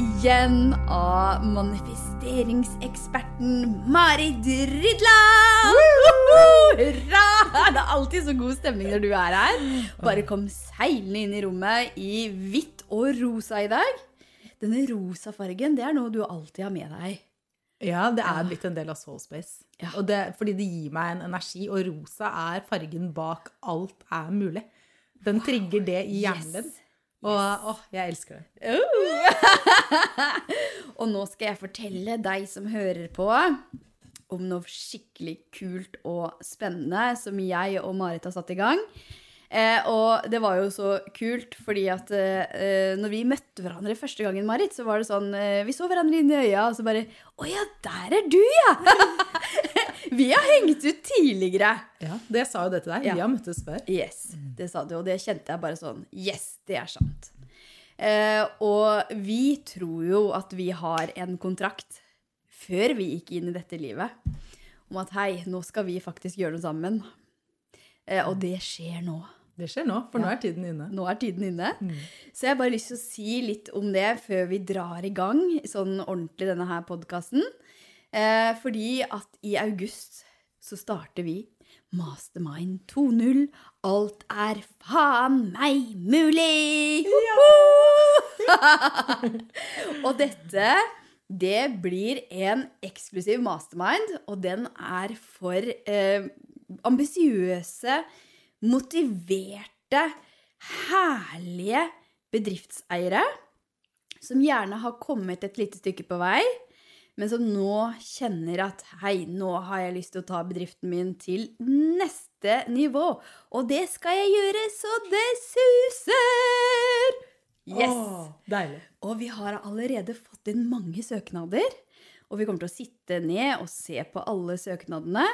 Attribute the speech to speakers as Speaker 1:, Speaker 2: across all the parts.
Speaker 1: igjen av manifesteringseksperten Marit Rydland! Hurra! Det er alltid så god stemning når du er her. Bare kom seilende inn i rommet i hvitt og rosa i dag. Denne rosa fargen, det er noe du alltid har med deg.
Speaker 2: Ja, det er blitt en del av Soulspace.
Speaker 1: Ja.
Speaker 2: Og det, fordi det gir meg en energi, og rosa er fargen bak alt er mulig. Den trigger det i hjernen din. Og åh, jeg elsker det.
Speaker 1: Og nå skal jeg fortelle deg som hører på, om noe skikkelig kult og spennende som jeg og Marit har satt i gang. Eh, og det var jo så kult, fordi at eh, når vi møtte hverandre første gangen, Marit, så var det sånn eh, Vi så hverandre inn i øya, og så bare Å ja, der er du, ja! vi har hengt ut tidligere.
Speaker 2: Ja, det sa jo det til deg.
Speaker 1: Ja.
Speaker 2: Vi har møttes før.
Speaker 1: Yes, det sa du, og det kjente jeg bare sånn Yes, det er sant. Eh, og vi tror jo at vi har en kontrakt før vi gikk inn i dette livet, om at hei, nå skal vi faktisk gjøre noe sammen. Eh, og det skjer nå.
Speaker 2: Det skjer nå, for nå er tiden inne.
Speaker 1: Nå er tiden inne. Så jeg har bare lyst til å si litt om det før vi drar i gang sånn ordentlig denne her podkasten. Eh, fordi at i august så starter vi Mastermind 2.0. Alt er faen meg mulig! og dette, det blir en eksklusiv mastermind, og den er for eh, ambisiøse, motiverte, herlige bedriftseiere som gjerne har kommet et lite stykke på vei, men som nå kjenner at hei, nå har jeg lyst til å ta bedriften min til neste nivå. Og det skal jeg gjøre så det suser! Yes!
Speaker 2: Åh, deilig.
Speaker 1: Og vi har allerede fått inn mange søknader. Og vi kommer til å sitte ned og se på alle søknadene.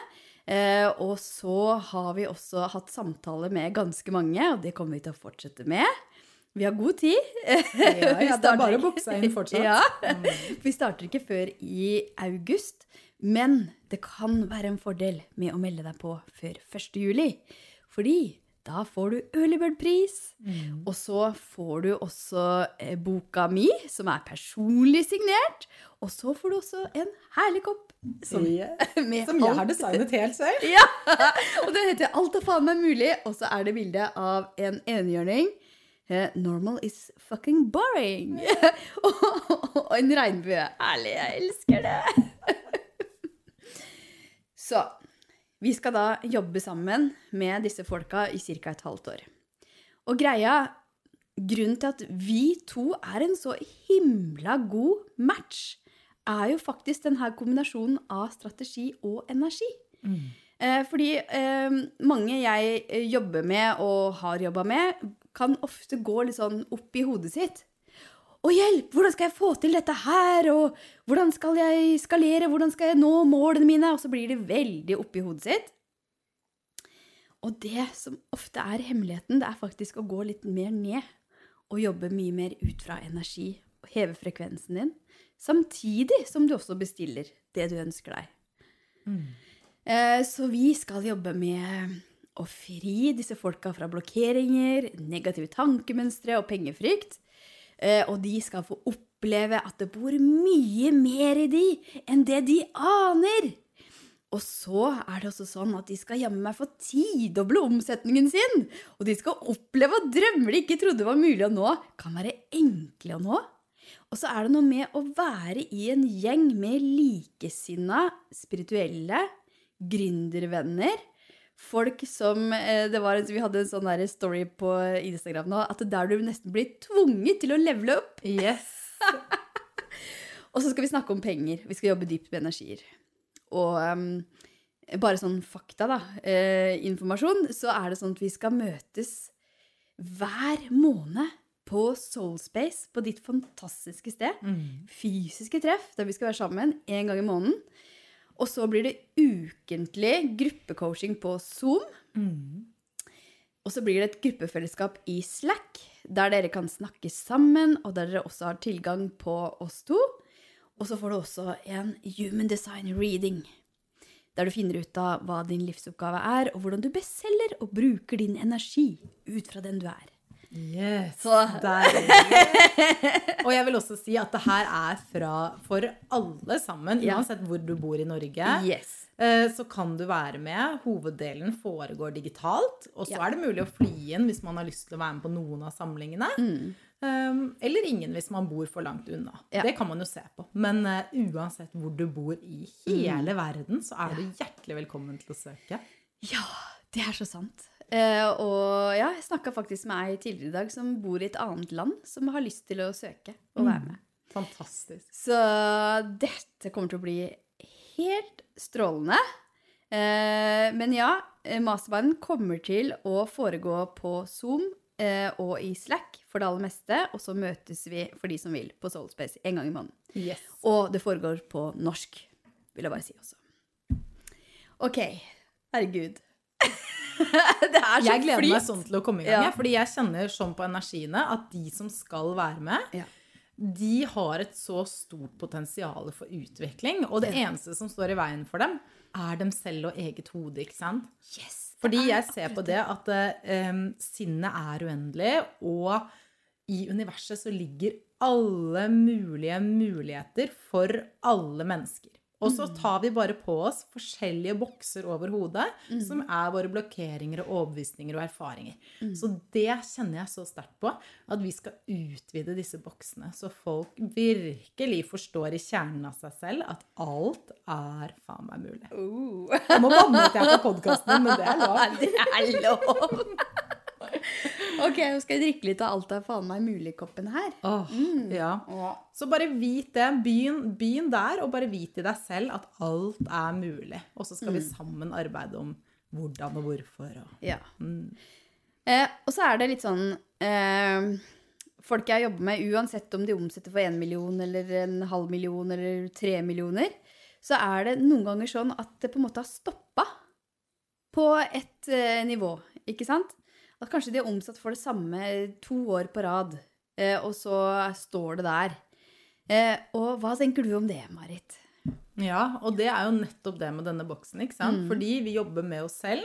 Speaker 1: Eh, og så har vi også hatt samtaler med ganske mange, og det kommer vi til å fortsette med. Vi har god tid.
Speaker 2: Ja, ja, det er bare å bukse inn fortsatt.
Speaker 1: Ja. Vi starter ikke før i august, men det kan være en fordel med å melde deg på før 1. juli. Fordi da får du early bird-pris,
Speaker 2: Mm.
Speaker 1: og så får du også eh, boka mi, som er personlig signert, og så får du også en herlig kopp. Som, med
Speaker 2: Som jeg
Speaker 1: alt-
Speaker 2: har designet helt selv.
Speaker 1: ja, og det heter Alt er faen meg mulig, og så er det bilde av en enhjørning. Eh, normal is fucking boring. og, og en regnbue. Ærlig, jeg elsker det. så vi skal da jobbe sammen med disse folka i ca. et halvt år. Og greia Grunnen til at vi to er en så himla god match, er jo faktisk denne kombinasjonen av strategi og energi. Mm. fordi eh, mange jeg eh, jobber med og har jobba med, kan ofte gå litt sånn opp i hodet sitt. Å, hjelp! Hvordan skal jeg få til dette her? Og hvordan skal jeg skalere? Hvordan skal jeg nå målene mine? Og så blir det veldig oppi hodet sitt. Og det som ofte er hemmeligheten, det er faktisk å gå litt mer ned. Og jobbe mye mer ut fra energi. Og heve frekvensen din. Samtidig som du også bestiller det du ønsker deg. Mm. Så vi skal jobbe med å fri disse folka fra blokkeringer, negative tankemønstre og pengefrykt. Eh, Og de skal få oppleve at det bor mye mer i de enn det de aner. Og så er det også sånn at de skal jammen meg få tidoble omsetningen sin. Og de skal oppleve at drømmer de ikke trodde var mulig å nå, kan være enkle å nå. Og så er det noe med å være i en gjeng med likesinna, spirituelle gründervenner. Folk som eh, det var, Vi hadde en sånn story på Instagram nå, at der du nesten blir tvunget til å levele opp.
Speaker 2: Yes.
Speaker 1: Og så skal vi snakke om penger. Vi skal jobbe dypt med energier. Og um, bare sånn fakta, da, eh, informasjon, så er det sånn at vi skal møtes hver måned på Soulspace, på ditt fantastiske sted. Fysiske treff der vi skal være sammen en gang i måneden. Og så blir det ukentlig gruppecoaching på Zoom. Og så blir det et gruppefellesskap i Slack, der dere kan snakke sammen, og der dere også har tilgang på oss to. Og så får du også en human design reading, der du finner ut av hva din livsoppgave er, og hvordan du bestselger og bruker din energi ut fra den du er.
Speaker 2: Yes,
Speaker 1: Så-
Speaker 2: deilig. Og jeg vil også si at det her er fra for alle sammen, uansett hvor du bor i Norge.
Speaker 1: Yes.
Speaker 2: Eh, Så kan du være med. Hoveddelen foregår digitalt. Og så
Speaker 1: Ja.
Speaker 2: er det mulig å fly inn hvis man har lyst til å være med på noen av samlingene. Um, eller ingen hvis man bor for langt unna.
Speaker 1: Ja.
Speaker 2: Det kan man jo se på. Men eh, uansett hvor du bor i hele verden, så er du hjertelig velkommen til å søke.
Speaker 1: Ja, det er så sant. Eh, og ja, jeg snakka faktisk med ei tidligere i dag som bor i et annet land, som har lyst til å søke og være med.
Speaker 2: Fantastisk.
Speaker 1: Så dette kommer til å bli helt strålende. Eh, men ja, eh, masterbanden kommer til å foregå på Zoom eh, og i Slack for det aller meste. Og så møtes vi, for de som vil, på Soulspace en gang i måneden.
Speaker 2: Yes.
Speaker 1: Og det foregår på norsk, vil jeg bare si også. OK. Herregud. det er så
Speaker 2: Jeg gleder
Speaker 1: flyt.
Speaker 2: meg sånn til å komme i gang,
Speaker 1: Ja.
Speaker 2: fordi jeg kjenner sånn på energiene at de som skal være med,
Speaker 1: Ja.
Speaker 2: de har et så stort potensial for utvikling. Og det eneste som står i veien for dem, er dem selv og eget hode, ikke sant?
Speaker 1: Yes,
Speaker 2: Fordi jeg ser på det at eh, sinnet er uendelig, og i universet så ligger alle mulige muligheter for alle mennesker. Og så tar vi bare på oss forskjellige bokser over hodet, som er våre blokkeringer og overbevisninger og erfaringer. Så det kjenner jeg så sterkt på, at vi skal utvide disse boksene, så folk virkelig forstår i kjernen av seg selv at alt er faen meg mulig.
Speaker 1: Uh.
Speaker 2: Jeg må banne ut jeg på podkasten, men det er lov.
Speaker 1: Det er lov. ok, nå skal jeg drikke litt av alt er faen meg mulig-koppen her.
Speaker 2: Åh, ja. Så bare vit det. Begynn, begynn der, og bare vit i deg selv at alt er mulig. Og så skal vi sammen arbeide om hvordan og hvorfor. Og.
Speaker 1: Ja. Eh, og så er det litt sånn eh, Folk jeg jobber med, uansett om de omsetter for én million eller en halv million eller tre millioner, så er det noen ganger sånn at det på en måte har stoppa på et eh, nivå, ikke sant? At kanskje de er omsatt for det samme to år på rad, eh, og så står det der. Eh, og hva tenker du om det, Marit?
Speaker 2: Ja, og det er jo nettopp det med denne boksen. ikke sant? Fordi vi jobber med oss selv.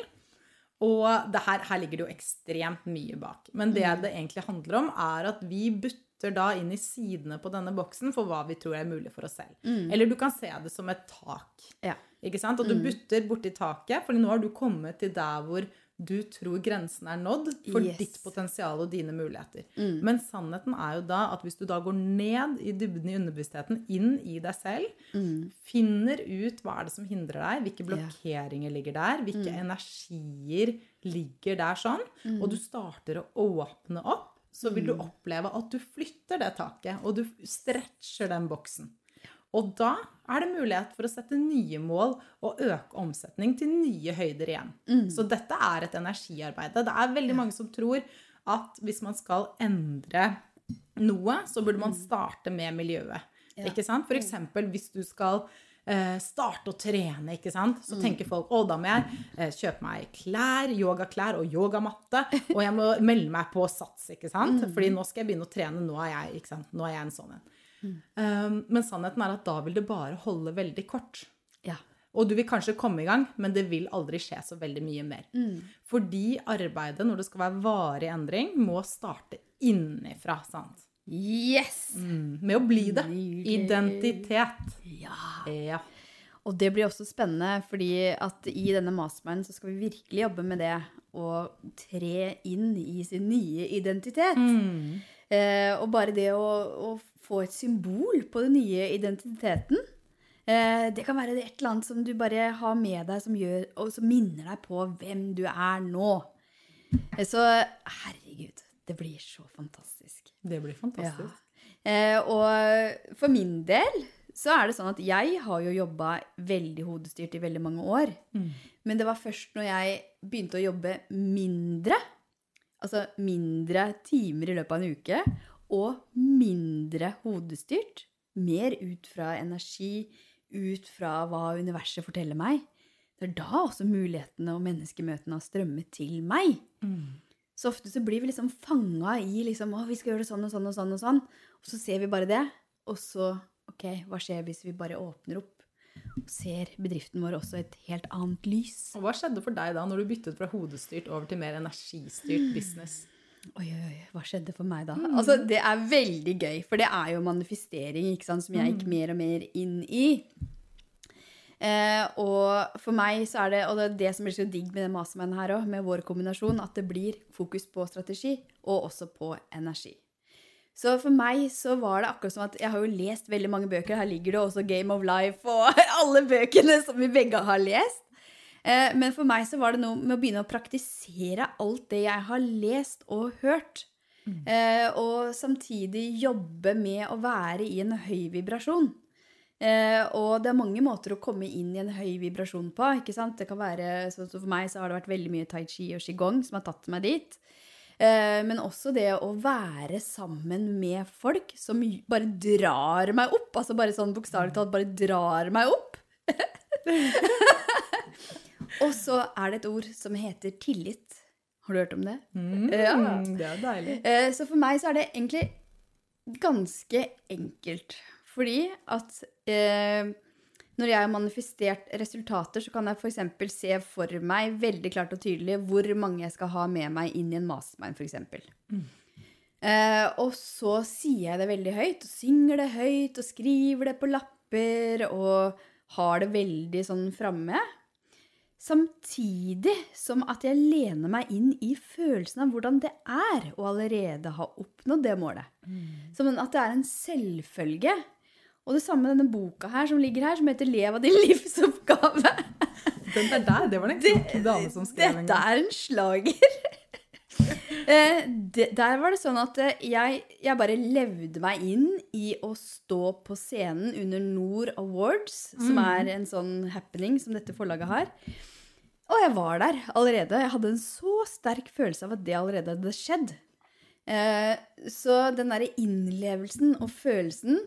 Speaker 2: Og det her, her ligger det jo ekstremt mye bak. Men det det egentlig handler om, er at vi butter da inn i sidene på denne boksen for hva vi tror er mulig for oss selv. Eller du kan se det som et tak.
Speaker 1: Ja.
Speaker 2: Ikke sant? Og du butter borti taket, for nå har du kommet til der hvor du tror grensen er nådd for
Speaker 1: Yes.
Speaker 2: ditt potensial og dine muligheter. Men sannheten er jo da at hvis du da går ned i dybden i underbevisstheten, inn i deg selv, finner ut hva er det som hindrer deg, hvilke blokkeringer ligger der, hvilke energier ligger der sånn, og du starter å åpne opp, så vil du oppleve at du flytter det taket, og du stretcher den boksen. Og da er det mulighet for å sette nye mål og øke omsetning til nye høyder igjen. Så dette er et energiarbeid. Det er veldig mange som tror at hvis man skal endre noe, så burde man starte med miljøet. Ikke sant? For eksempel hvis du skal eh, starte å trene, ikke sant? så tenker folk å, da må jeg eh, kjøpe meg klær, yogaklær og yogamatte, og jeg må melde meg på sats, ikke sant? Fordi nå skal jeg begynne å trene, nå er jeg? Nå er jeg en sånn en. Um, men sannheten er at da vil det bare holde veldig kort.
Speaker 1: Ja.
Speaker 2: Og du vil kanskje komme i gang, men det vil aldri skje så veldig mye mer. Fordi arbeidet, når det skal være varig endring, må starte innifra. sant?
Speaker 1: Yes!
Speaker 2: Mm, med å bli det. Identitet.
Speaker 1: Ja.
Speaker 2: Ja.
Speaker 1: Og det blir også spennende, fordi at i denne masterminden så skal vi virkelig jobbe med det å tre inn i sin nye identitet. Eh, og bare det å, å få et symbol på den nye identiteten, eh, det kan være et eller annet som du bare har med deg, som, gjør, og som minner deg på hvem du er nå. Eh, så herregud, det blir så fantastisk.
Speaker 2: Det blir fantastisk.
Speaker 1: Ja. og for min del så er det sånn at jeg har jo jobba veldig hodestyrt i veldig mange år. Men det var først når jeg begynte å jobbe mindre, altså mindre timer i løpet av en uke, og mindre hodestyrt, mer ut fra energi, ut fra hva universet forteller meg, det er da også mulighetene og menneskemøtene har strømmet til meg. Så ofte så blir vi liksom fanga i liksom, å, vi skal gjøre det sånn og sånn og sånn, og sånn. Og så ser vi bare det. Og så ok, hva skjer hvis vi bare åpner opp og ser bedriften vår også et helt annet lys?
Speaker 2: Og hva skjedde for deg da, når du byttet fra hodestyrt over til mer energistyrt business?
Speaker 1: Oi, oi, oi, hva skjedde for meg da? Altså, Det er veldig gøy, for det er jo manifestering ikke sant, som jeg gikk mer og mer inn i. Eh, og for meg så er det, og det er det som blir så digg med den mastermannen her òg, med vår kombinasjon, at det blir fokus på strategi og også på energi. Så for meg så var det akkurat som at jeg har jo lest veldig mange bøker. Her ligger det også Game of Life og alle bøkene som vi begge har lest. Eh, men for meg så var det noe med å begynne å praktisere alt det jeg har lest og hørt. Eh, og samtidig jobbe med å være i en høy vibrasjon. Eh, og det er mange måter å komme inn i en høy vibrasjon på. ikke sant? Det kan være, så For meg så har det vært veldig mye tai chi og qigong som har tatt meg dit. Eh, men også det å være sammen med folk som bare drar meg opp. Altså bare sånn bokstavelig talt bare drar meg opp. og så er det et ord som heter tillit. Har du hørt om det?
Speaker 2: Mm,
Speaker 1: Ja.
Speaker 2: Det er deilig.
Speaker 1: Eh, Så for meg så er det egentlig ganske enkelt. Fordi at eh, når jeg har manifestert resultater, så kan jeg f.eks. se for meg veldig klart og tydelig hvor mange jeg skal ha med meg inn i en mastermind, f.eks. Eh, og så sier jeg det veldig høyt, og synger det høyt, og skriver det på lapper, og har det veldig sånn framme. Samtidig som at jeg lener meg inn i følelsen av hvordan det er å allerede ha oppnådd det målet. Som at det er en selvfølge. Og det samme med denne boka her som ligger her, som heter 'Lev av din livsoppgave'.
Speaker 2: Den der, der, det var den en klok dame som skrev en
Speaker 1: Dette er en slager. Eh, det- Der var det sånn at eh, jeg, jeg bare levde meg inn i å stå på scenen under Nord Awards, som er en sånn happening som dette forlaget har. Og jeg var der allerede. Jeg hadde en så sterk følelse av at det allerede hadde skjedd. Eh, Så den derre innlevelsen og følelsen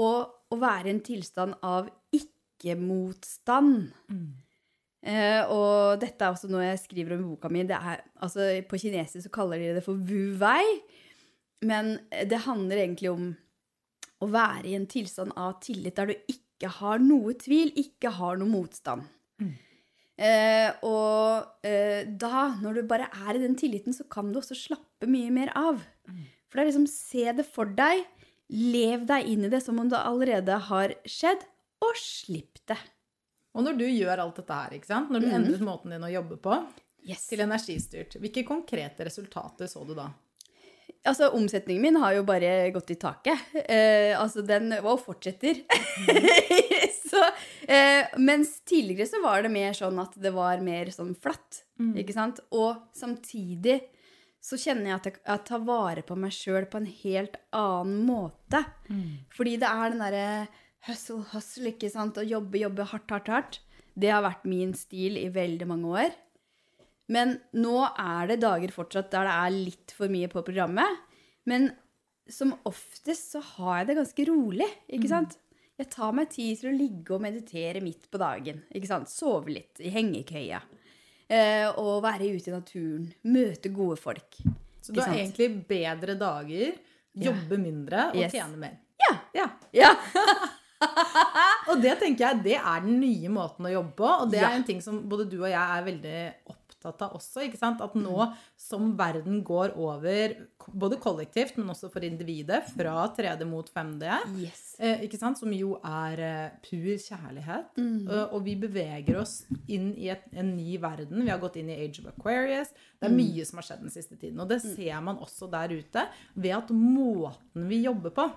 Speaker 1: og å være i en tilstand av ikke-motstand Eh, og dette er også noe jeg skriver om i boka mi. Det er, altså, på kinesisk så kaller de det for wu wei. Men det handler egentlig om å være i en tilstand av tillit der du ikke har noe tvil, ikke har noe motstand. Eh, og eh, da, når du bare er i den tilliten, så kan du også slappe mye mer av. For det er liksom se det for deg, lev deg inn i det som om det allerede har skjedd, og slipp det.
Speaker 2: Og når du gjør alt dette her, ikke sant? når du endret måten din å jobbe på
Speaker 1: Yes.
Speaker 2: til energistyrt, hvilke konkrete resultater så du da?
Speaker 1: Altså, omsetningen min har jo bare gått i taket. Eh, altså, den Og fortsetter. eh, mens tidligere så var det mer sånn at det var mer sånn flatt. Ikke sant? Og samtidig så kjenner jeg at jeg, jeg tar vare på meg sjøl på en helt annen måte. Fordi det er den derre hustle, hustle, ikke sant? Å jobbe, jobbe hardt, hardt, hardt. Det har vært min stil i veldig mange år. Men nå er det dager fortsatt der det er litt for mye på programmet. Men som oftest så har jeg det ganske rolig, ikke sant? Jeg tar meg tid til å ligge og meditere midt på dagen. ikke sant? Sove litt i hengekøya. Eh, og være ute i naturen. Møte gode folk.
Speaker 2: Så du har egentlig bedre dager,
Speaker 1: Ja.
Speaker 2: jobbe mindre og
Speaker 1: Yes.
Speaker 2: tjene mer.
Speaker 1: Ja.
Speaker 2: Ja.
Speaker 1: Ja.
Speaker 2: Og det tenker jeg, det er den nye måten å jobbe på, og det
Speaker 1: Ja.
Speaker 2: er en ting som både du og jeg er veldig opptatt av også, ikke sant? At nå som verden går over, både kollektivt, men også for individet, fra 3D mot 5D,
Speaker 1: Yes.
Speaker 2: eh, ikke sant? Som jo er eh, pur kjærlighet. mm. og vi beveger oss inn i et, en ny verden. Vi har gått inn i Age of Aquarius. Det er mye som har skjedd den siste tiden. Og det ser man også der ute ved at måten vi jobber på,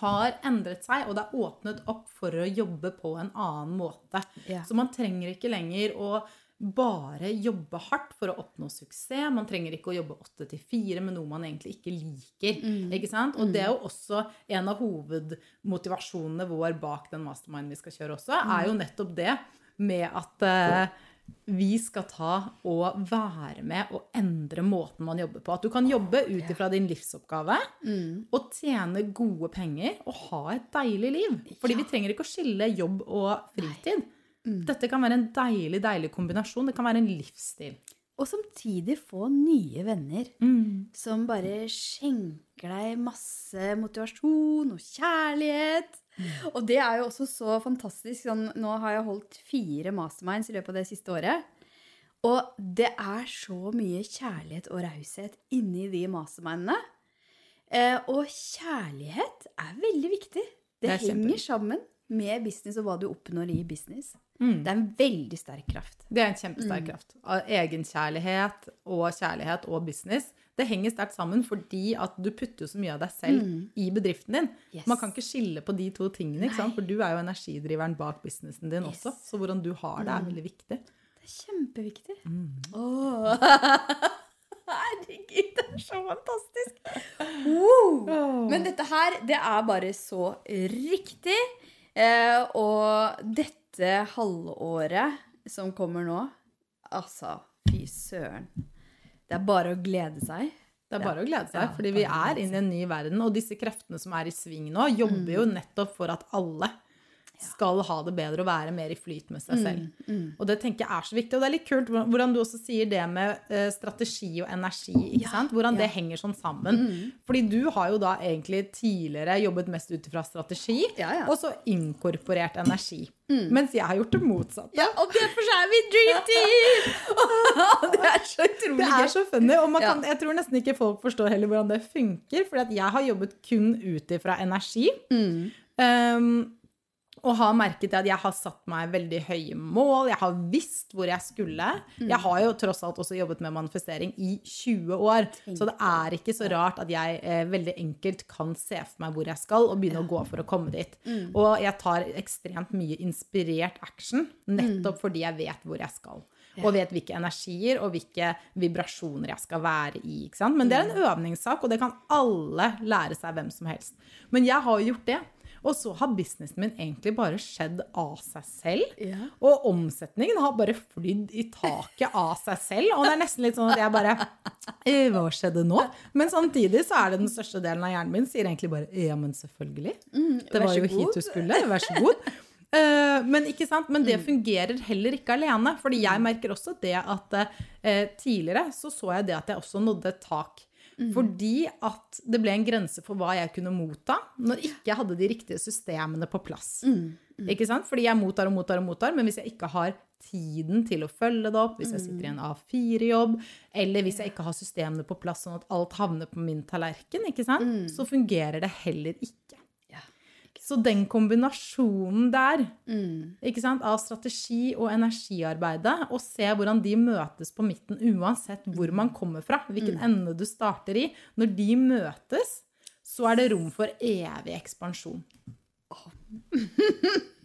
Speaker 2: har endret seg, og det er åpnet opp for å jobbe på en annen måte.
Speaker 1: Yeah.
Speaker 2: Så man trenger ikke lenger å bare jobbe hardt for å oppnå suksess. Man trenger ikke å jobbe åtte til fire med noe man egentlig ikke liker. Ikke sant? Og det er jo også en av hovedmotivasjonene vår bak den mastermind vi skal kjøre også, er jo nettopp det med at uh, vi skal ta og være med og endre måten man jobber på. At du kan jobbe ut ifra din livsoppgave og tjene gode penger og ha et deilig liv. Fordi vi trenger ikke å skille jobb og fritid. Dette kan være en deilig, deilig kombinasjon. Det kan være en livsstil.
Speaker 1: Og samtidig få nye venner som bare skjenker deg masse motivasjon og kjærlighet. Og det er jo også så fantastisk. Sånn, nå har jeg holdt fire masterminds i løpet av det siste året. Og det er så mye kjærlighet og raushet inni de mastermindene. Eh, og kjærlighet er veldig viktig. Det,
Speaker 2: Det er
Speaker 1: henger sammen med business og hva du oppnår i business.
Speaker 2: Mm.
Speaker 1: Det er en veldig sterk kraft.
Speaker 2: Det er en kjempesterk kraft. Av Egenkjærlighet og kjærlighet og business. Det henger sterkt sammen fordi at du putter jo så mye av deg selv i bedriften din.
Speaker 1: Yes.
Speaker 2: Man kan ikke skille på de to tingene? For du er jo energidriveren bak businessen din
Speaker 1: Yes.
Speaker 2: også. Så hvordan du har det, er veldig viktig.
Speaker 1: Det er kjempeviktig.
Speaker 2: Mm.
Speaker 1: Oh. Herregud, det er så fantastisk! Wow. Men dette her, det er bare så riktig. Eh, og dette halvåret som kommer nå Altså, fy søren. Det er bare å glede seg.
Speaker 2: Det er bare å glede seg, fordi vi er inne i en ny verden. Og disse kreftene som er i sving nå, jobber jo nettopp for at alle skal ha det bedre og være mer i flyt med seg selv. Og det tenker jeg er så viktig. Og det er litt kult hvordan- du også sier det med eh, strategi og energi. ikke
Speaker 1: Ja?
Speaker 2: Hvordan
Speaker 1: ja.
Speaker 2: det henger sånn sammen. Fordi du har jo da egentlig tidligere jobbet mest ut ifra strategi,
Speaker 1: Ja,
Speaker 2: og så inkorporert energi. Mens jeg har gjort det motsatte.
Speaker 1: Ja, og derfor er vi dream team! det er så utrolig gøy.
Speaker 2: Det er så funny, og man kan, jeg tror nesten ikke folk forstår heller hvordan det funker. For jeg har jobbet kun ut ifra energi.
Speaker 1: Mm.
Speaker 2: Um, og har merket at jeg har satt meg veldig høye mål. Jeg har visst hvor jeg skulle.
Speaker 1: Mm.
Speaker 2: Jeg har jo tross alt også jobbet med manifestering i 20 år. Så det er ikke så rart at jeg eh, veldig enkelt kan se for meg hvor jeg skal, og begynne å gå for å komme dit.
Speaker 1: Mm.
Speaker 2: Og jeg tar ekstremt mye inspirert action nettopp
Speaker 1: Mm.
Speaker 2: fordi jeg vet hvor jeg skal. Og vet hvilke energier og hvilke vibrasjoner jeg skal være i. Men det er en øvningssak, og det kan alle lære seg hvem som helst. Men jeg har jo gjort det. Og så har businessen min egentlig bare skjedd av seg selv.
Speaker 1: Yeah.
Speaker 2: Og omsetningen har bare flydd i taket av seg selv. Og det er nesten litt sånn at jeg bare «Eh, Hva skjedde nå? Men samtidig så er det den største delen av hjernen min sier egentlig bare Ja, men selvfølgelig. det
Speaker 1: Mm, det
Speaker 2: var jo
Speaker 1: god.
Speaker 2: hit du skulle. Vær så god. Eh, men? Men det
Speaker 1: Mm.
Speaker 2: fungerer heller ikke alene. fordi jeg merker også det at eh, tidligere så så jeg det at jeg også nådde et tak.
Speaker 1: Mm.
Speaker 2: Fordi at det ble en grense for hva jeg kunne motta når ikke jeg hadde de riktige systemene på plass.
Speaker 1: Mm.
Speaker 2: Ikke sant? Fordi jeg mottar og mottar og mottar, men hvis jeg ikke har tiden til å følge det opp, hvis jeg sitter i en A4-jobb, eller hvis jeg ikke har systemene på plass sånn at alt havner på min tallerken, ikke sant? så fungerer det heller ikke. Så den kombinasjonen der
Speaker 1: Mm.
Speaker 2: sant, av strategi og energiarbeidet, og se hvordan de møtes på midten, uansett hvor man kommer fra, hvilken ende du starter i. Når de møtes, så er det rom for evig ekspansjon.
Speaker 1: Er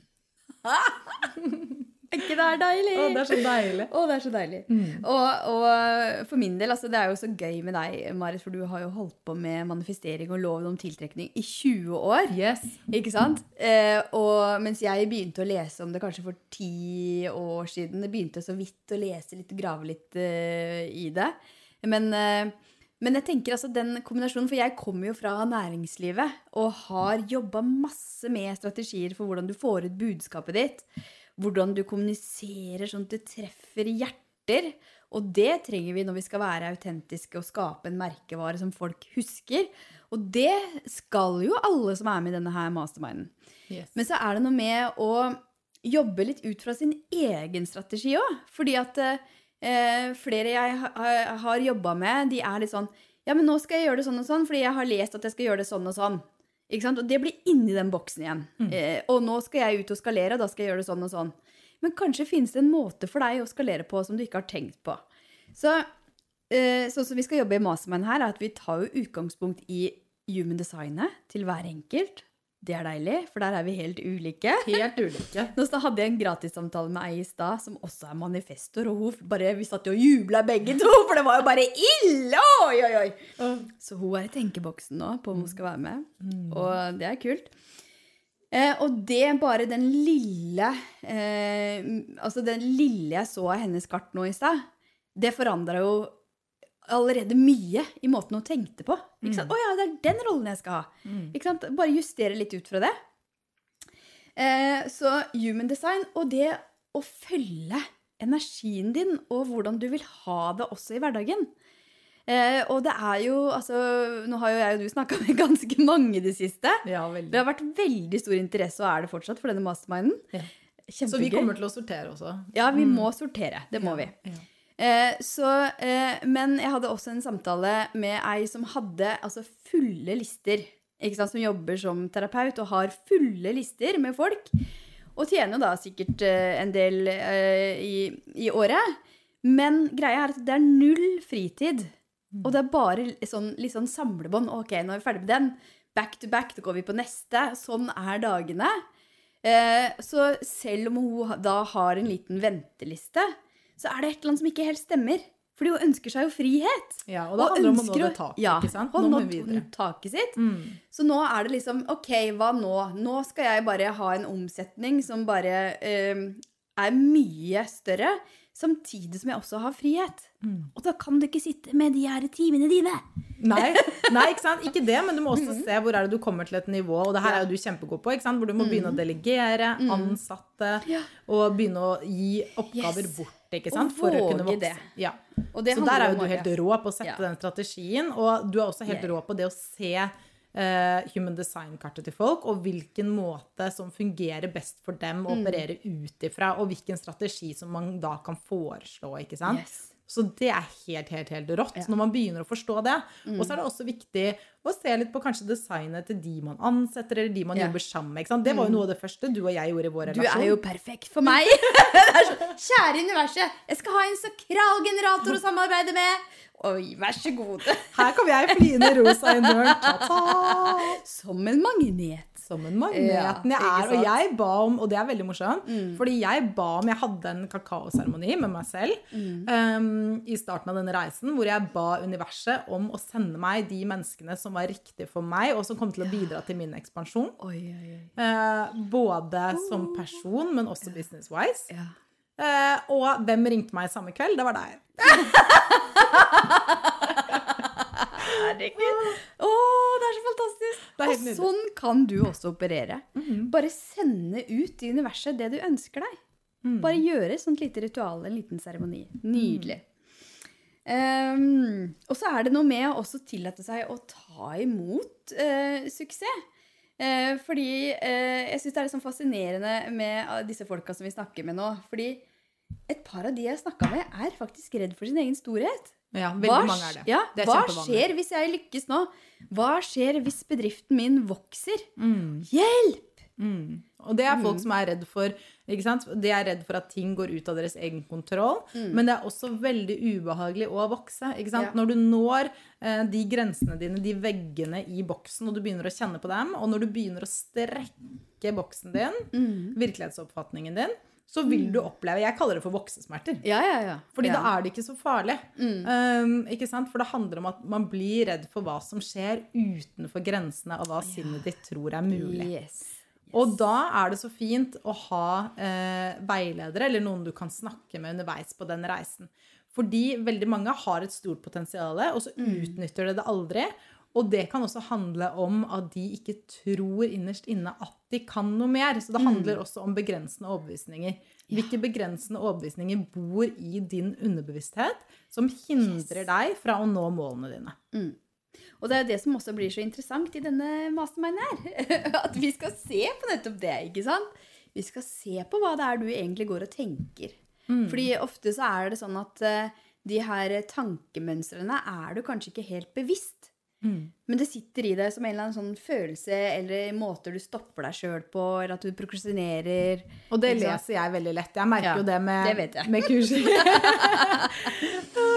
Speaker 1: ikke det deilig?
Speaker 2: Å, det er så deilig.
Speaker 1: Å, det er så deilig. Og, og for min del, altså, det er jo så gøy med deg, Marit, for du har jo holdt på med manifestering og loven om tiltrekning i 20 år.
Speaker 2: Yes.
Speaker 1: Ikke sant? Eh, og mens jeg begynte å lese om det kanskje for ti år siden, det begynte så vidt å lese litt, grave litt uh, i det. Men, uh, men jeg tenker altså den kombinasjonen, for jeg kommer jo fra næringslivet og har jobba masse med strategier for hvordan du får ut budskapet ditt. Hvordan du kommuniserer sånn at det treffer hjerter. Og det trenger vi når vi skal være autentiske og skape en merkevare som folk husker. Og det skal jo alle som er med i denne her masterminden.
Speaker 2: yes.
Speaker 1: Men så er det noe med å jobbe litt ut fra sin egen strategi òg. Fordi at eh, flere jeg ha- har jobba med, de er litt sånn Ja, men nå skal jeg gjøre det sånn og sånn, fordi jeg har lest at jeg skal gjøre det sånn og sånn. Og det blir inni den boksen igjen. Eh, og nå skal jeg ut og skalere, da skal jeg gjøre det sånn og sånn. Men kanskje finnes det en måte for deg å skalere på som du ikke har tenkt på. Så eh, sånn som vi skal jobbe i Mastermind her, er at vi tar jo utgangspunkt i human designet til hver enkelt. Det er deilig, for der er vi helt ulike.
Speaker 2: Helt ulike.
Speaker 1: Nå hadde jeg en gratissamtale med ei i stad som også er manifestor, og hun bare, vi satt jo og jubla begge to, for det var jo bare ille! Oi, oi, oi! Så hun er i tenkeboksen nå på om hun skal være med, og det er kult. Eh, og det bare den lille eh, Altså den lille jeg så av hennes kart nå i stad, det forandra jo allerede mye i måten hun tenkte på. Ikke sant? Å ja, det er den rollen jeg skal ha. Ikke sant? Bare justere litt ut fra det. Eh, så human design og det å følge energien din og hvordan du vil ha det også i hverdagen. Eh, og det er jo altså Nå har jo jeg og du snakka med ganske mange i det siste.
Speaker 2: Ja,
Speaker 1: Det har vært veldig stor interesse, og er det fortsatt, for denne masterminden.
Speaker 2: Ja. Så vi kommer til å sortere også.
Speaker 1: Ja, vi må sortere. Det må vi.
Speaker 2: Ja.
Speaker 1: Eh, så, eh, men jeg hadde også en samtale med ei som hadde altså fulle lister. Sant? Som jobber som terapeut og har fulle lister med folk. Og tjener da sikkert eh, en del eh, i, i året. Men greia er at det er null fritid. Og det er bare sånn, litt sånn samlebånd. Ok, nå er vi ferdig med den. Back to back, da går vi på neste. Sånn er dagene. Eh, så selv om hun da har en liten venteliste, så er det et eller annet som ikke helt stemmer. Fordi hun ønsker seg jo frihet.
Speaker 2: Ja, og det handler om å nå det taket,
Speaker 1: ja,
Speaker 2: ikke sant? Nå må
Speaker 1: hun
Speaker 2: vi videre.
Speaker 1: taket sitt.
Speaker 2: Mm.
Speaker 1: Så nå er det liksom OK, hva nå? Nå skal jeg bare ha en omsetning som bare eh, er mye større, samtidig som jeg også har frihet.
Speaker 2: Mm.
Speaker 1: Og da kan du ikke sitte med de her timene dine.
Speaker 2: Nei, nei, ikke sant? Ikke det, men du må også se hvor er det du kommer til et nivå, og det her er jo du kjempegod på, ikke sant? hvor du må begynne å delegere, ansatte, og begynne å gi oppgaver
Speaker 1: Yes.
Speaker 2: bort, ikke
Speaker 1: Og
Speaker 2: sant? For å kunne vokse.
Speaker 1: det.
Speaker 2: Ja. Så der er jo du helt rå på å sette
Speaker 1: Ja.
Speaker 2: den strategien, og du er også helt
Speaker 1: Yeah.
Speaker 2: rå på det å se human design-kartet til folk, og hvilken måte som fungerer best for dem å
Speaker 1: Mm.
Speaker 2: operere ut ifra, og hvilken strategi som man da kan foreslå, ikke sant?
Speaker 1: Yes.
Speaker 2: Så det er helt, helt, helt rått
Speaker 1: Ja. Mm.
Speaker 2: når man begynner å forstå det. Og så er det også viktig å se litt på kanskje designet til de man ansetter, eller de man
Speaker 1: Ja.
Speaker 2: jobber sammen med. Ikke sant? Det var jo noe av det første du og jeg gjorde i vår relasjon.
Speaker 1: Du er jo perfekt for meg. så, kjære universet, jeg skal ha en sakralgenerator å samarbeide med. Oi, vær så god.
Speaker 2: Her kommer jeg flyende rosa i. Ta-ta!
Speaker 1: Som en magnet.
Speaker 2: Som en magneten
Speaker 1: Ja,
Speaker 2: jeg er. Og jeg ba om, og det er veldig morsomt, fordi jeg ba om Jeg hadde en kakaoseremoni med meg selv um, i starten av denne reisen, hvor jeg ba universet om å sende meg de menneskene som var riktig for meg, og som kom til å bidra til min ekspansjon.
Speaker 1: Oi, oi, oi.
Speaker 2: Eh, både som person, men også business-wise.
Speaker 1: Ja.
Speaker 2: Eh, og hvem ringte meg samme kveld? Det var deg.
Speaker 1: Herregud. Å, det er så fantastisk.
Speaker 2: Er
Speaker 1: og sånn kan du også operere. Bare sende ut i universet det du ønsker deg. Bare gjøre et sånt lite ritual, en liten seremoni. Nydelig. Ehm, og så er det noe med å også tillate seg å ta imot uh, suksess. Uh, fordi uh, jeg syns det er sånn fascinerende med ah, disse folka som vi snakker med nå. Fordi et par av de jeg snakka med, er faktisk redd for sin egen storhet.
Speaker 2: Ja,
Speaker 1: Hva,
Speaker 2: mange er det.
Speaker 1: Ja,
Speaker 2: det er
Speaker 1: hva skjer hvis jeg lykkes nå? Hva skjer hvis bedriften min vokser?
Speaker 2: Mm,
Speaker 1: Hjelp!
Speaker 2: Mm. Og det er folk som er redd for ikke sant? De er redd for at ting går ut av deres egen kontroll. Men det er også veldig ubehagelig å vokse. Ikke sant?
Speaker 1: Ja.
Speaker 2: Når du når eh, de grensene dine, de veggene i boksen, og du begynner å kjenne på dem, og når du begynner å strekke boksen din, virkelighetsoppfatningen din, så vil du oppleve Jeg kaller det for voksesmerter.
Speaker 1: Ja, ja, ja.
Speaker 2: Fordi
Speaker 1: ja.
Speaker 2: da er det ikke så farlig. Um, ikke sant? For det handler om at man blir redd for hva som skjer utenfor grensene av hva sinnet ditt tror er mulig.
Speaker 1: Yes.
Speaker 2: Og da er det så fint å ha eh, veiledere eller noen du kan snakke med underveis på den reisen. Fordi veldig mange har et stort potensial, og så utnytter de det aldri. Og det kan også handle om at de ikke tror innerst inne at de kan noe mer. Så det handler også om begrensende overbevisninger. Hvilke begrensende overbevisninger bor i din underbevissthet som hindrer deg fra å nå målene dine?
Speaker 1: Og det er det som også blir så interessant i denne masterminden her. At vi skal se på nettopp det, ikke sant? Vi skal se på hva det er du egentlig går og tenker. Fordi ofte så er det sånn at eh, de her tankemønstrene er du kanskje ikke helt bevisst. Men det sitter i deg som en eller annen sånn følelse eller måter du stopper deg sjøl på, eller at du prokrastinerer.
Speaker 2: Og det leser jeg veldig lett. Jeg merker
Speaker 1: Ja,
Speaker 2: jo det med,
Speaker 1: det
Speaker 2: med kurs.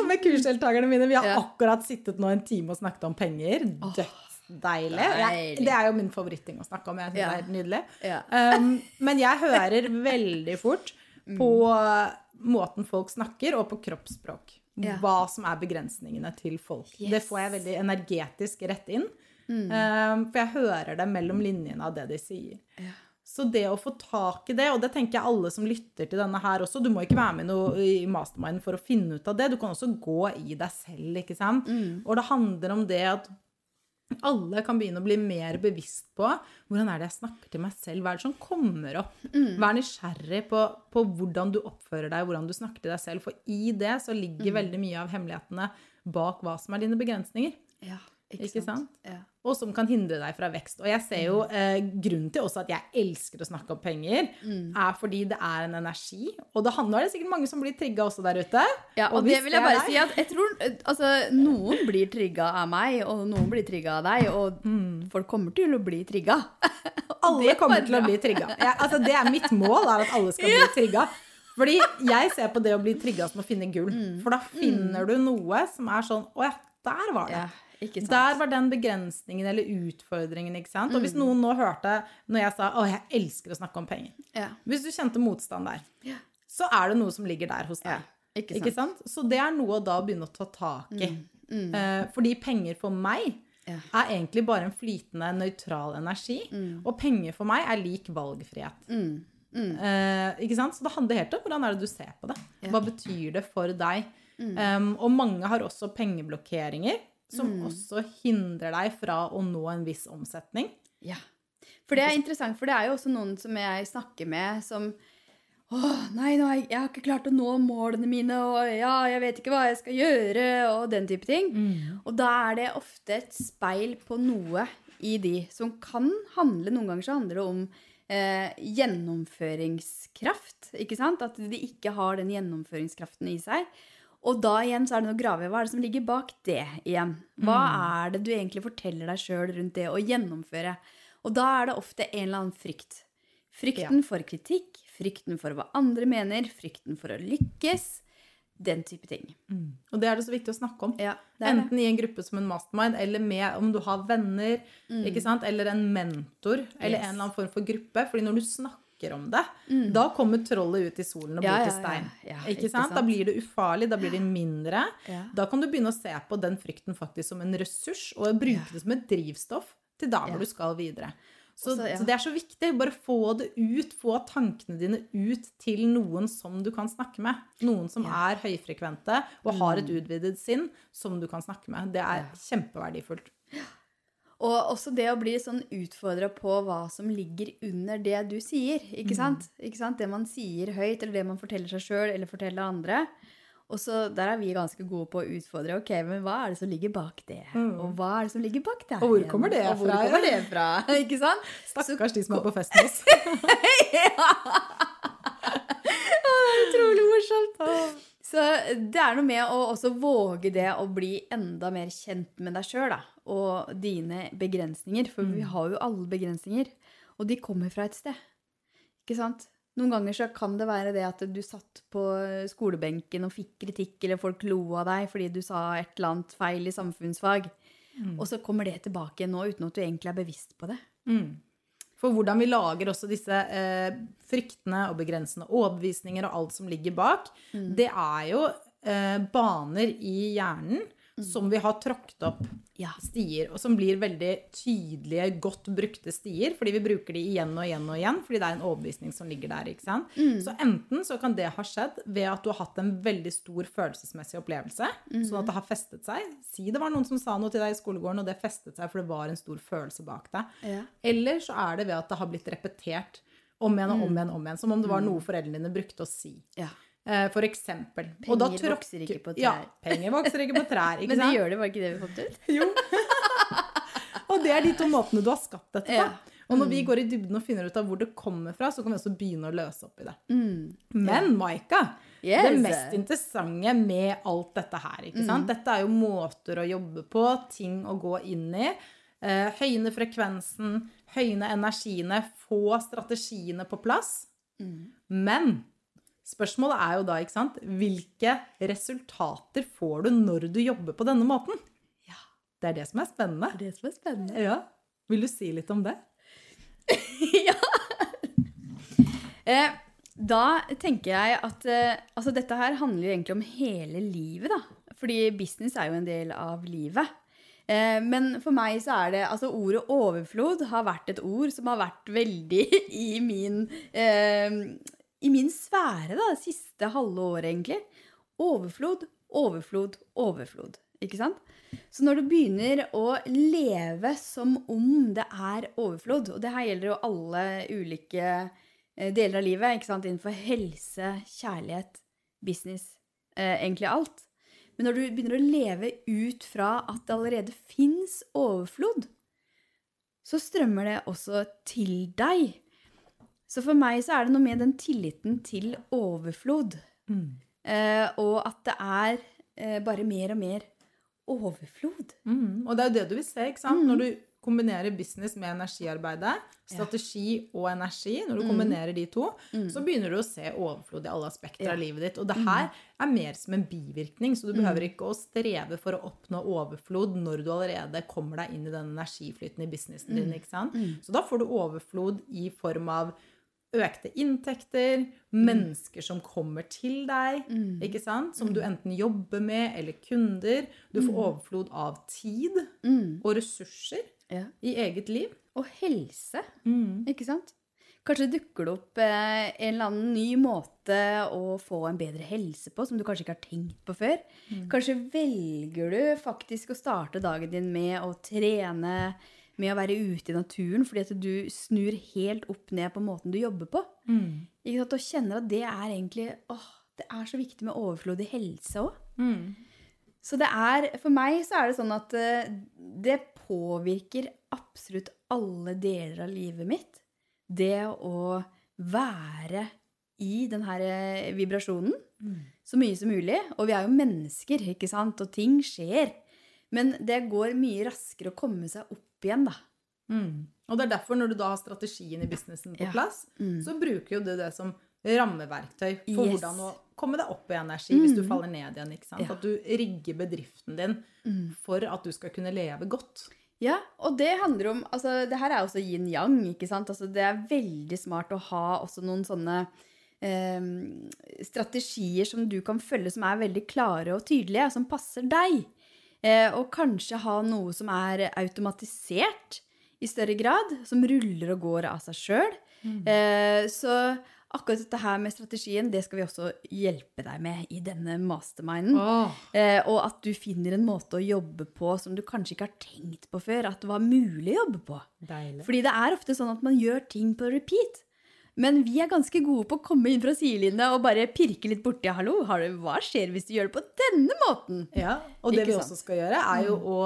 Speaker 2: med kursdeltakerne mine. Vi har
Speaker 1: Ja.
Speaker 2: akkurat sittet nå en time og snakket om penger. Dødsdeilig. Jeg,
Speaker 1: deilig.
Speaker 2: det er jo min favoritting å snakke om. Jeg synes
Speaker 1: Ja.
Speaker 2: det er helt nydelig. Um, men jeg hører veldig fort på måten folk snakker, og på kroppsspråk.
Speaker 1: Ja.
Speaker 2: Hva som er begrensningene til folk. Det får jeg veldig energetisk rett inn. Um, for jeg hører det mellom linjene av det de sier.
Speaker 1: Ja.
Speaker 2: Så det å få tak i det, og det tenker jeg alle som lytter til denne her også Du må ikke være med noe i mastermind for å finne ut av det. Du kan også gå i deg selv, ikke sant. Og det handler om det at alle kan begynne å bli mer bevisst på hvordan er det jeg snakker til meg selv. Hva er det som kommer opp? Vær nysgjerrig på, på hvordan du oppfører deg, hvordan du snakker til deg selv. For i det så ligger veldig mye av hemmelighetene bak hva som er dine begrensninger.
Speaker 1: Ja.
Speaker 2: Ikke, sant?
Speaker 1: Ja.
Speaker 2: Og som kan hindre deg fra vekst. Og jeg ser jo
Speaker 1: Mm.
Speaker 2: eh, grunnen til også at jeg elsker å snakke om penger,
Speaker 1: Mm.
Speaker 2: er fordi det er en energi. Og det handler, er det sikkert mange som blir trigga også der ute.
Speaker 1: Ja, og,
Speaker 2: og
Speaker 1: det vil jeg
Speaker 2: er
Speaker 1: bare
Speaker 2: deg-
Speaker 1: si at jeg tror eh, altså, noen blir trigga av meg, og noen blir trigga av deg, og folk kommer til å bli trigga.
Speaker 2: Alle
Speaker 1: er
Speaker 2: kommer til å bli trigga. Ja, altså, det er mitt mål, er at alle skal bli trigga. Fordi jeg ser på det å bli trigga som å finne gull.
Speaker 1: Mm.
Speaker 2: For da finner du noe som er sånn Å ja, der var det.
Speaker 1: Ikke sant?
Speaker 2: Der var den begrensningen eller utfordringen. ikke sant? Og hvis
Speaker 1: Mm.
Speaker 2: noen nå hørte når jeg sa 'Å, jeg elsker å snakke om penger',
Speaker 1: Ja.
Speaker 2: hvis du kjente motstand der,
Speaker 1: Ja.
Speaker 2: så er det noe som ligger der hos deg.
Speaker 1: Ja, ikke sant?
Speaker 2: Ikke sant? Så det er noe å da begynne å ta tak i. Eh, fordi penger for meg
Speaker 1: Ja.
Speaker 2: er egentlig bare en flytende, nøytral energi. Og penger for meg er lik valgfrihet. Eh, ikke sant? Så det handler helt om hvordan er det du ser på det. Hva betyr det for deg? Um, og mange har også pengeblokkeringer, som også hindrer deg fra å nå en viss omsetning.
Speaker 1: Ja. For det er interessant, for det er jo også noen som jeg snakker med, som Åh, nei, nå har jeg, har ikke klart å nå målene mine, og ja, jeg vet ikke hva jeg skal gjøre, og den type ting. Og da er det ofte et speil på noe i de som kan handle Noen ganger så handler det om eh, gjennomføringskraft, ikke sant? At de ikke har den gjennomføringskraften i seg. Og da igjen så er det noe i. Hva er det som ligger bak det igjen? Hva er det du egentlig forteller deg sjøl rundt det å gjennomføre? Og da er det ofte en eller annen frykt. Frykten for kritikk, frykten for hva andre mener, frykten for å lykkes. Den type ting.
Speaker 2: Og det er det så viktig å snakke om.
Speaker 1: Ja.
Speaker 2: Enten i en gruppe som en mastermind, eller med om du har venner, ikke sant? eller en mentor, eller
Speaker 1: Mm. Yes.
Speaker 2: en eller annen form for gruppe. Fordi når du snakker om det, da kommer trollet ut i solen og
Speaker 1: Mm.
Speaker 2: Blir
Speaker 1: ja,
Speaker 2: til stein.
Speaker 1: ja.
Speaker 2: Ikke
Speaker 1: ikke
Speaker 2: sant? Da blir det ufarlig, da blir det mindre. Da kan du begynne å se på den frykten faktisk som en ressurs, og bruke det som et drivstoff til der hvor du skal videre. Så,
Speaker 1: ja.
Speaker 2: så det er så viktig. Bare få det ut. Få tankene dine ut til noen som du kan snakke med. Noen som er høyfrekvente og har
Speaker 1: Mm.
Speaker 2: et utvidet sinn som du kan snakke med. Det er kjempeverdifullt.
Speaker 1: Og også det å bli sånn utfordra på hva som ligger under det du sier. Ikke sant? ikke sant? Det man sier høyt, eller det man forteller seg sjøl eller forteller andre. Og så Der er vi ganske gode på å utfordre. Ok, men hva er det som ligger bak det? Og hva er det som ligger bak der?
Speaker 2: Og hvor kommer det
Speaker 1: og hvor kommer det fra? Ikke sant?
Speaker 2: Stakkars de som er på festen hos ja.
Speaker 1: Det er Utrolig morsomt. Så det er noe med å også våge det å bli enda mer kjent med deg sjøl og dine begrensninger. For vi har jo alle begrensninger, og de kommer fra et sted. Ikke sant? Noen ganger så kan det være det at du satt på skolebenken og fikk kritikk, eller folk lo av deg fordi du sa et eller annet feil i samfunnsfag. Og så kommer det tilbake igjen nå uten at du egentlig er bevisst på det.
Speaker 2: For hvordan vi lager også disse eh, fryktene og begrensende overbevisninger og alt som ligger bak, det er jo eh, baner i hjernen som vi har tråkket opp
Speaker 1: Ja.
Speaker 2: stier, og som blir veldig tydelige, godt brukte stier, fordi vi bruker de igjen og igjen og igjen, fordi det er en overbevisning som ligger der. ikke sant? Så enten så kan det ha skjedd ved at du har hatt en veldig stor følelsesmessig opplevelse, sånn at det har festet seg. Si det var noen som sa noe til deg i skolegården, og det festet seg for det var en stor følelse bak deg.
Speaker 1: Ja.
Speaker 2: Eller så er det ved at det har blitt repetert om igjen og om igjen, om igjen, som om det var noe foreldrene dine brukte å si.
Speaker 1: Ja.
Speaker 2: Eh, For eksempel.
Speaker 1: Penger vokser ikke på trær.
Speaker 2: Ja, penger vokser ikke på trær. Ikke
Speaker 1: Men det gjør det, var ikke det vi fant ut?
Speaker 2: Jo. og det er de to måtene du har skapt dette på.
Speaker 1: Ja.
Speaker 2: Og
Speaker 1: Mm.
Speaker 2: når vi går i dybden og finner ut av hvor det kommer fra, så kan vi også begynne å løse opp i det.
Speaker 1: Mm.
Speaker 2: Men Maika,
Speaker 1: Yes.
Speaker 2: det mest interessante med alt dette her, ikke sant?
Speaker 1: Mm.
Speaker 2: Dette er jo måter å jobbe på, ting å gå inn i. Eh, høyne frekvensen, høyne energiene, få strategiene på plass.
Speaker 1: Mm.
Speaker 2: Men spørsmålet er jo da, ikke sant, hvilke resultater får du når du jobber på denne måten?
Speaker 1: Ja.
Speaker 2: Det er det som er spennende.
Speaker 1: Det er det som er spennende.
Speaker 2: Ja. Vil du si litt om det?
Speaker 1: ja. Eh, da tenker jeg at eh, altså dette her handler jo egentlig om hele livet, da. Fordi business er jo en del av livet. Eh, men for meg så er det Altså ordet overflod har vært et ord som har vært veldig i min eh, I min sfære, da, det siste halve året, egentlig. Overflod, overflod, overflod. Ikke sant? Så når du begynner å leve som om det er overflod, og det her gjelder jo alle ulike eh, deler av livet, ikke sant? innenfor helse, kjærlighet, business, eh, egentlig alt. Men når du begynner å leve ut fra at det allerede fins overflod, så strømmer det også til deg. Så for meg så er det noe med den tilliten til overflod. Eh, og at det er eh, bare mer og mer overflod.
Speaker 2: Mm. Og det er jo det du vil se, ikke sant? Når du kombinerer business med energiarbeidet, strategi og energi, når du kombinerer de to, så begynner du å se overflod i alle aspekter
Speaker 1: Ja.
Speaker 2: av livet ditt. Og det her er mer som en bivirkning, så du behøver ikke å streve for å oppnå overflod når du allerede kommer deg inn i den energiflyten i businessen din, ikke sant? Så da får du overflod i form av økte inntekter, mennesker som kommer til deg, ikke sant? Som du enten jobber med, eller kunder. Du får overflod av tid og ressurser
Speaker 1: Ja.
Speaker 2: i eget liv.
Speaker 1: Og helse, ikke sant? Kanskje dukker det opp eh, en eller annen ny måte å få en bedre helse på, som du kanskje ikke har tenkt på før. Kanskje velger du faktisk å starte dagen din med å trene, med å være ute i naturen, fordi at du snur helt opp ned på måten du jobber på. Ikke sant? Og kjenner at det er egentlig åh, det er så viktig med overflod i helse òg. Så det er, for meg så er det sånn at eh, det påvirker absolutt alle deler av livet mitt. Det å være i den her vibrasjonen vibrasjonen så mye som mulig. Og vi er jo mennesker, ikke sant? Og ting skjer. Men det går mye raskere å komme seg opp igjen, da.
Speaker 2: Mm. Og det er derfor, når du da har strategien i businessen på
Speaker 1: Ja.
Speaker 2: plass,
Speaker 1: Mm.
Speaker 2: så bruker jo du det som rammeverktøy for
Speaker 1: Yes.
Speaker 2: hvordan å komme deg opp i energi hvis du faller ned igjen. ikke sant?
Speaker 1: Ja.
Speaker 2: At du rigger bedriften din for at du skal kunne leve godt.
Speaker 1: Ja, og det handler om altså, Det her er også yin-yang. ikke sant? Altså, det er veldig smart å ha også noen sånne eh, strategier som du kan følge, som er veldig klare og tydelige, som passer deg. Eh, og kanskje ha noe som er automatisert i større grad, som ruller og går av seg sjøl. Mm. så akkurat dette her med strategien, det skal vi også hjelpe deg med i denne masterminden. Eh, og at du finner en måte å jobbe på som du kanskje ikke har tenkt på før at det var mulig å jobbe på.
Speaker 2: Deilig.
Speaker 1: Fordi det er ofte sånn at man gjør ting på repeat. Men vi er ganske gode på å komme inn fra sidelinja og bare pirke litt borti. Hallo, har du, hva skjer hvis du gjør det på denne måten?
Speaker 2: Ja, Og det
Speaker 1: Ikke
Speaker 2: vi
Speaker 1: sant? Mm.
Speaker 2: også skal gjøre, er jo å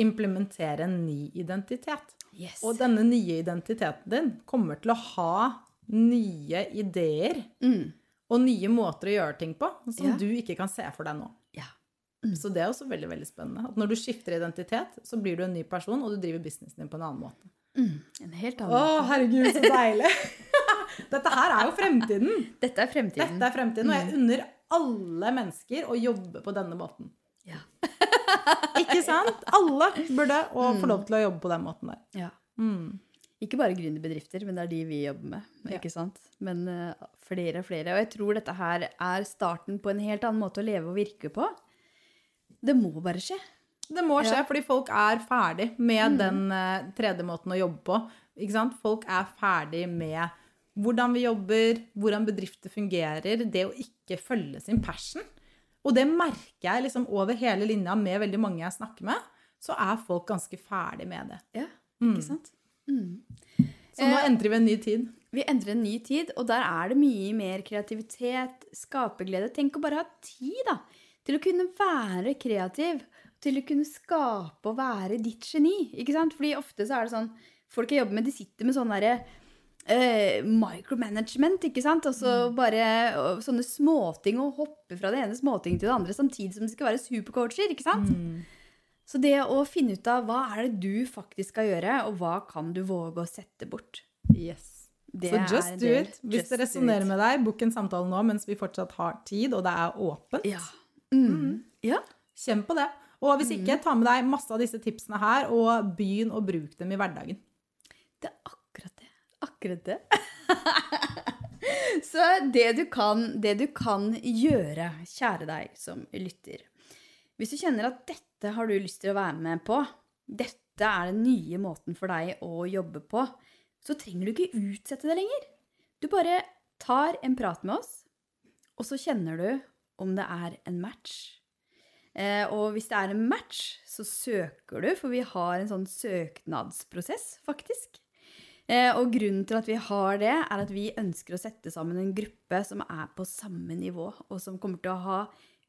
Speaker 2: implementere en ny identitet.
Speaker 1: Yes.
Speaker 2: Og denne nye identiteten din kommer til å ha nye ideer
Speaker 1: Mm.
Speaker 2: og nye måter å gjøre ting på som
Speaker 1: Ja.
Speaker 2: du ikke kan se for deg nå.
Speaker 1: Ja.
Speaker 2: Så det er også veldig veldig spennende. At når du skifter identitet, så blir du en ny person, og du driver businessen din på en annen måte.
Speaker 1: Mm. En helt
Speaker 2: Å,
Speaker 1: måte.
Speaker 2: herregud, så deilig! Dette her er jo fremtiden.
Speaker 1: Dette er fremtiden.
Speaker 2: Dette er fremtiden, og jeg unner alle mennesker å jobbe på denne måten.
Speaker 1: Ja.
Speaker 2: Ikke sant? Alle burde å få lov til å jobbe på den måten der.
Speaker 1: Ja.
Speaker 2: Mm.
Speaker 1: Ikke bare gründerbedrifter, men det er de vi jobber med.
Speaker 2: Ja.
Speaker 1: ikke sant? Men uh, flere og flere. Og jeg tror dette her er starten på en helt annen måte å leve og virke på. Det må bare skje.
Speaker 2: Det må skje,
Speaker 1: Ja.
Speaker 2: fordi folk er ferdig med den uh, tredje måten å jobbe på. Ikke sant? Folk er ferdig med hvordan vi jobber, hvordan bedrifter fungerer, det å ikke følge sin passion. Og det merker jeg liksom over hele linja med veldig mange jeg snakker med, så er folk ganske ferdig med det.
Speaker 1: Ja,
Speaker 2: Mm.
Speaker 1: ikke sant? Mm.
Speaker 2: Så nå
Speaker 1: Eh,
Speaker 2: entrer vi en ny tid.
Speaker 1: Vi endrer en ny tid, og der er det mye mer kreativitet, skaperglede. Tenk å bare ha tid da, til å kunne være kreativ, til å kunne skape og være ditt geni. ikke sant? Fordi ofte så er det sånn, folk jeg jobber med, de sitter med sånn derre eh, micromanagement, ikke sant? Og så bare og sånne småting og hoppe fra det ene småtinget til det andre samtidig som de skal være supercoacher, ikke sant? Så det å finne ut av hva er det du faktisk skal gjøre, og hva kan du våge å sette bort.
Speaker 2: Yes.
Speaker 1: Det
Speaker 2: Så just do it. Hvis
Speaker 1: Just
Speaker 2: det
Speaker 1: do
Speaker 2: resonnerer med deg, book en samtale nå mens vi fortsatt har tid, og det er åpent.
Speaker 1: Ja. Mm. ja.
Speaker 2: Kjenn på det. Og hvis ikke, ta med deg masse av disse tipsene her, og begynn å bruke dem i hverdagen.
Speaker 1: Det er akkurat det. Akkurat det. Så det du, kan, det du kan gjøre, kjære deg som lytter Hvis du kjenner at dette har du lyst til å være med på, dette er den nye måten for deg å jobbe på, så trenger du ikke utsette det lenger. Du bare tar en prat med oss, og så kjenner du om det er en match. Eh, og hvis det er en match, så søker du, for vi har en sånn søknadsprosess, faktisk. Eh, og grunnen til at vi har det, er at vi ønsker å sette sammen en gruppe som er på samme nivå, og som kommer til å ha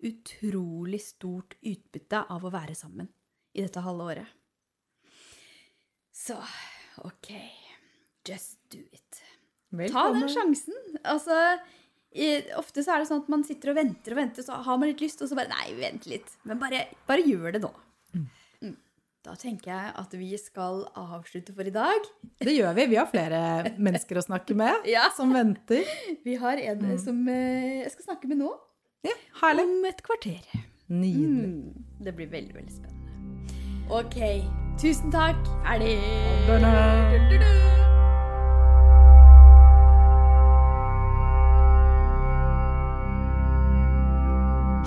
Speaker 1: utrolig stort utbytte av å være sammen i dette halve året. Så ok, just do it. Ta den sjansen. Altså, ofte så er det sånn at man sitter og venter og venter, så har man litt lyst, og så bare Nei, vent litt. Men bare, bare gjør det nå. Mm. Da tenker jeg at vi skal avslutte for i dag.
Speaker 2: Det gjør vi. Vi har flere mennesker å snakke med
Speaker 1: Ja.
Speaker 2: som venter.
Speaker 1: Vi har en som eh, jeg skal snakke med nå.
Speaker 2: Ja, herlig.
Speaker 1: Om et kvarter.
Speaker 2: Nydelig.
Speaker 1: Mm. Det blir veldig, veldig spennende. Ok. Tusen takk. Ferdig.
Speaker 2: Denne.